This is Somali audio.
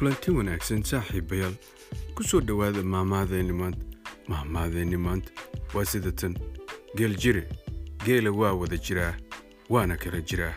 kulanti wanaagsan saaxiibayaal ku soo dhowaada maahmaahdeeni maanta maahmaahdeeni maanta waa sidatan. Geel jire geela waa wada jiraa waana kala jiraa.